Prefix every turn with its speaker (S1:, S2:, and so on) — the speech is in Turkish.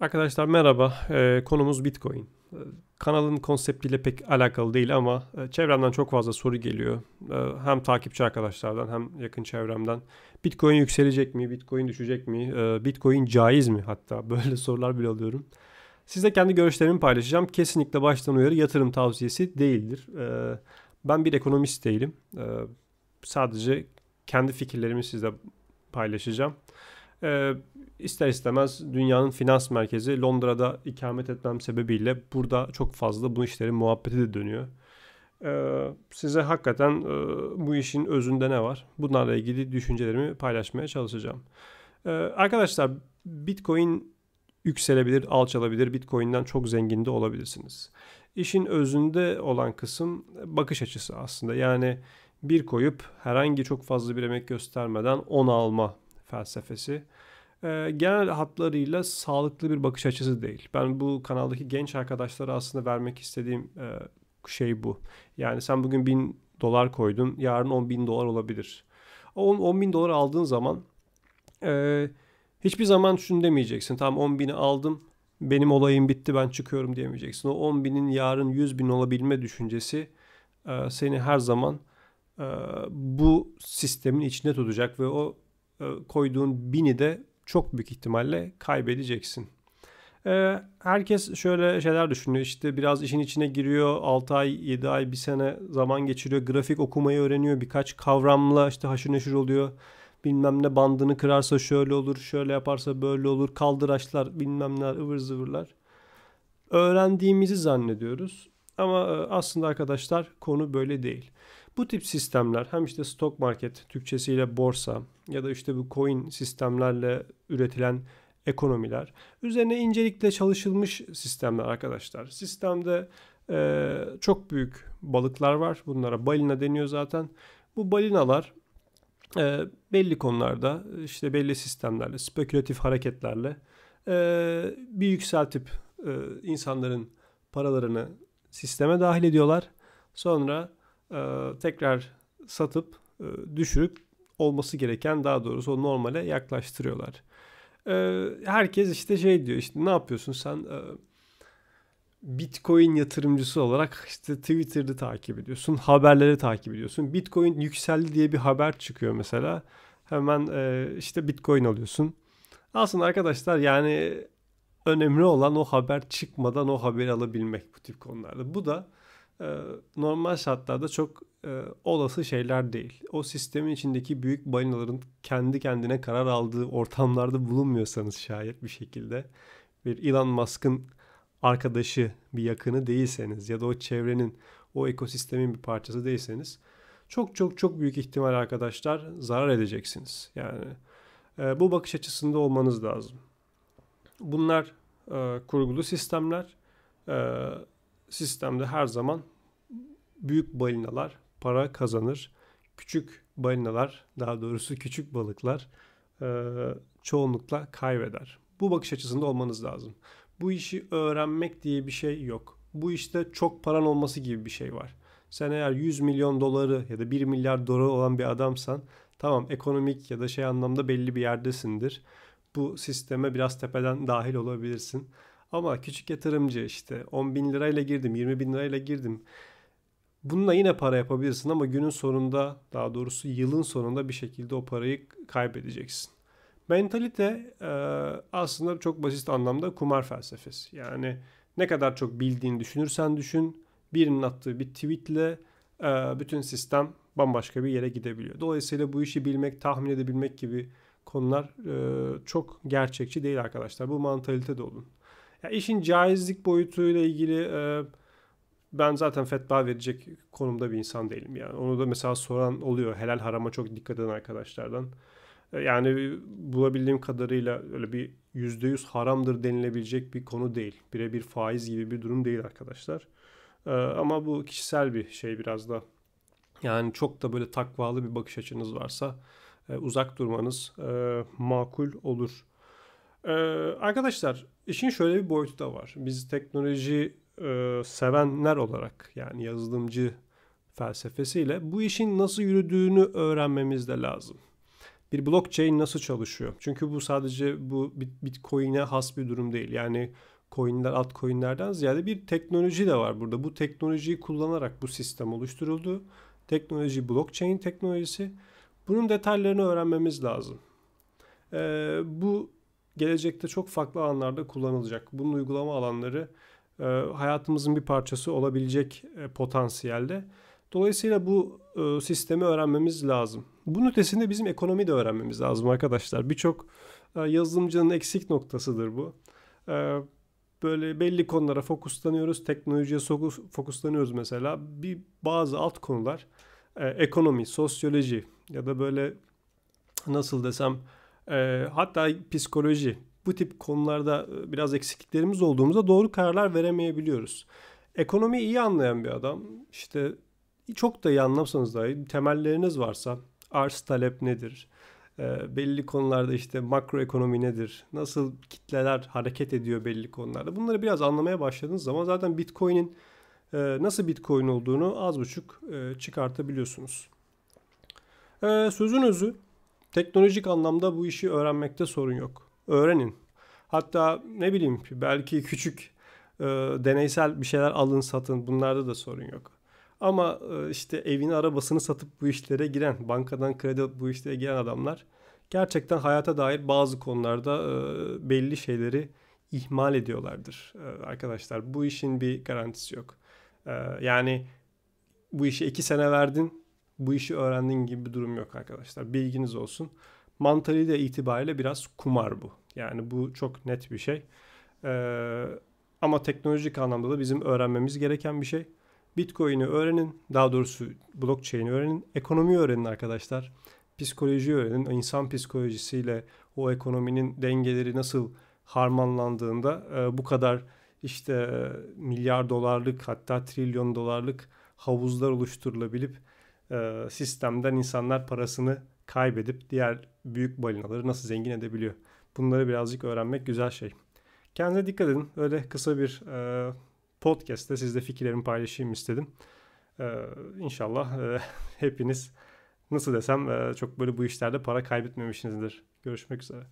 S1: Arkadaşlar merhaba. Ee, konumuz Bitcoin. Ee, kanalın konseptiyle pek alakalı değil ama e, çevremden çok fazla soru geliyor. Ee, hem takipçi arkadaşlardan hem yakın çevremden. Bitcoin yükselecek mi? Bitcoin düşecek mi? Ee, Bitcoin caiz mi? Hatta böyle sorular bile alıyorum. Sizle kendi görüşlerimi paylaşacağım. Kesinlikle baştan uyarı yatırım tavsiyesi değildir. Ee, ben bir ekonomist değilim. Ee, sadece kendi fikirlerimi sizle paylaşacağım. Ee, ister istemez dünyanın finans merkezi Londra'da ikamet etmem sebebiyle burada çok fazla bu işlerin muhabbeti de dönüyor. Ee, size hakikaten e, bu işin özünde ne var? Bunlarla ilgili düşüncelerimi paylaşmaya çalışacağım. Ee, arkadaşlar Bitcoin yükselebilir, alçalabilir. Bitcoin'den çok zengin de olabilirsiniz. İşin özünde olan kısım bakış açısı aslında. Yani bir koyup herhangi çok fazla bir emek göstermeden 10 alma felsefesi e, genel hatlarıyla sağlıklı bir bakış açısı değil. Ben bu kanaldaki genç arkadaşlara aslında vermek istediğim e, şey bu. Yani sen bugün 1000 dolar koydun, yarın 10 bin dolar olabilir. O 10 bin dolar aldığın zaman e, hiçbir zaman şunu demeyeceksin. Tamam 10 bini aldım, benim olayım bitti ben çıkıyorum diyemeyeceksin. O 10 binin yarın 100 bin olabilme düşüncesi e, seni her zaman e, bu sistemin içinde tutacak ve o koyduğun bini de çok büyük ihtimalle kaybedeceksin. Ee, herkes şöyle şeyler düşünüyor. İşte biraz işin içine giriyor. 6 ay, 7 ay, bir sene zaman geçiriyor. Grafik okumayı öğreniyor. Birkaç kavramla işte haşır neşir oluyor. Bilmem ne bandını kırarsa şöyle olur, şöyle yaparsa böyle olur. Kaldıraçlar, bilmem ne ıvır zıvırlar. Öğrendiğimizi zannediyoruz. Ama e, aslında arkadaşlar konu böyle değil. Bu tip sistemler hem işte stock market Türkçesiyle borsa ya da işte bu coin sistemlerle üretilen ekonomiler üzerine incelikle çalışılmış sistemler arkadaşlar. Sistemde e, çok büyük balıklar var. Bunlara balina deniyor zaten. Bu balinalar e, belli konularda işte belli sistemlerle, spekülatif hareketlerle e, bir yükseltip e, insanların paralarını sisteme dahil ediyorlar. Sonra e, tekrar satıp e, düşürüp olması gereken daha doğrusu o normale yaklaştırıyorlar. E, herkes işte şey diyor işte ne yapıyorsun sen e, Bitcoin yatırımcısı olarak işte Twitter'da takip ediyorsun, haberleri takip ediyorsun. Bitcoin yükseldi diye bir haber çıkıyor mesela. Hemen e, işte Bitcoin alıyorsun. Aslında arkadaşlar yani önemli olan o haber çıkmadan o haberi alabilmek bu tip konularda. Bu da e, normal şartlarda çok e, olası şeyler değil. O sistemin içindeki büyük balinaların kendi kendine karar aldığı ortamlarda bulunmuyorsanız şayet bir şekilde bir Elon Musk'ın arkadaşı, bir yakını değilseniz ya da o çevrenin, o ekosistemin bir parçası değilseniz çok çok çok büyük ihtimal arkadaşlar zarar edeceksiniz. Yani e, bu bakış açısında olmanız lazım. Bunlar e, kurgulu sistemler. E, sistemde her zaman büyük balinalar para kazanır. Küçük balinalar, daha doğrusu küçük balıklar e, çoğunlukla kaybeder. Bu bakış açısında olmanız lazım. Bu işi öğrenmek diye bir şey yok. Bu işte çok paran olması gibi bir şey var. Sen eğer 100 milyon doları ya da 1 milyar dolar olan bir adamsan tamam ekonomik ya da şey anlamda belli bir yerdesindir. Bu sisteme biraz tepeden dahil olabilirsin. Ama küçük yatırımcı işte 10 bin lirayla girdim, 20 bin lirayla girdim. Bununla yine para yapabilirsin ama günün sonunda daha doğrusu yılın sonunda bir şekilde o parayı kaybedeceksin. Mentalite aslında çok basit anlamda kumar felsefesi. Yani ne kadar çok bildiğini düşünürsen düşün birinin attığı bir tweetle e, bütün sistem bambaşka bir yere gidebiliyor. Dolayısıyla bu işi bilmek, tahmin edebilmek gibi konular e, çok gerçekçi değil arkadaşlar. Bu mantalite de olun. Ya işin caizlik boyutuyla ilgili e, ben zaten fetva verecek konumda bir insan değilim yani. Onu da mesela soran oluyor. Helal harama çok dikkat eden arkadaşlardan. E, yani bulabildiğim kadarıyla öyle bir %100 haramdır denilebilecek bir konu değil. Birebir faiz gibi bir durum değil arkadaşlar. E, ama bu kişisel bir şey biraz da. Yani çok da böyle takvalı bir bakış açınız varsa uzak durmanız makul olur. Arkadaşlar işin şöyle bir boyutu da var. Biz teknoloji e, sevenler olarak yani yazılımcı felsefesiyle bu işin nasıl yürüdüğünü öğrenmemiz de lazım. bir blockchain nasıl çalışıyor? Çünkü bu sadece bu Bitcoin'e has bir durum değil. Yani coinler, altcoin'lerden ziyade bir teknoloji de var burada. Bu teknolojiyi kullanarak bu sistem oluşturuldu. Teknoloji blockchain teknolojisi. Bunun detaylarını öğrenmemiz lazım. Ee, bu gelecekte çok farklı alanlarda kullanılacak. Bunun uygulama alanları e, hayatımızın bir parçası olabilecek e, potansiyelde. Dolayısıyla bu e, sistemi öğrenmemiz lazım. Bunun ötesinde bizim ekonomi de öğrenmemiz lazım arkadaşlar. Birçok e, yazılımcının eksik noktasıdır bu. E, böyle belli konulara fokuslanıyoruz, teknolojiye fokuslanıyoruz mesela. Bir bazı alt konular e, ekonomi, sosyoloji ya da böyle nasıl desem e, hatta psikoloji bu tip konularda biraz eksikliklerimiz olduğumuzda doğru kararlar veremeyebiliyoruz. Ekonomiyi iyi anlayan bir adam işte çok da iyi anlamsanız dahi temelleriniz varsa arz talep nedir? E, belli konularda işte makro ekonomi nedir? Nasıl kitleler hareket ediyor belli konularda? Bunları biraz anlamaya başladığınız zaman zaten Bitcoin'in e, nasıl Bitcoin olduğunu az buçuk e, çıkartabiliyorsunuz. E, sözün özü teknolojik anlamda bu işi öğrenmekte sorun yok. Öğrenin. Hatta ne bileyim belki küçük e, deneysel bir şeyler alın satın bunlarda da sorun yok. Ama e, işte evini arabasını satıp bu işlere giren, bankadan kredi bu işlere giren adamlar gerçekten hayata dair bazı konularda e, belli şeyleri ihmal ediyorlardır e, arkadaşlar. Bu işin bir garantisi yok. Yani bu işi iki sene verdin, bu işi öğrendin gibi bir durum yok arkadaşlar. Bilginiz olsun. Mantalite itibariyle biraz kumar bu. Yani bu çok net bir şey. Ama teknolojik anlamda da bizim öğrenmemiz gereken bir şey. Bitcoin'i öğrenin. Daha doğrusu blockchain'i öğrenin. Ekonomiyi öğrenin arkadaşlar. Psikolojiyi öğrenin. İnsan psikolojisiyle o ekonominin dengeleri nasıl harmanlandığında e, bu kadar işte milyar dolarlık hatta trilyon dolarlık havuzlar oluşturulabilip e, sistemden insanlar parasını kaybedip diğer büyük balinaları nasıl zengin edebiliyor. Bunları birazcık öğrenmek güzel şey. Kendinize dikkat edin. Öyle kısa bir e, podcast'te sizle fikirlerimi paylaşayım istedim. Ee, inşallah e, hepiniz nasıl desem e, çok böyle bu işlerde para kaybetmemişsinizdir. Görüşmek üzere.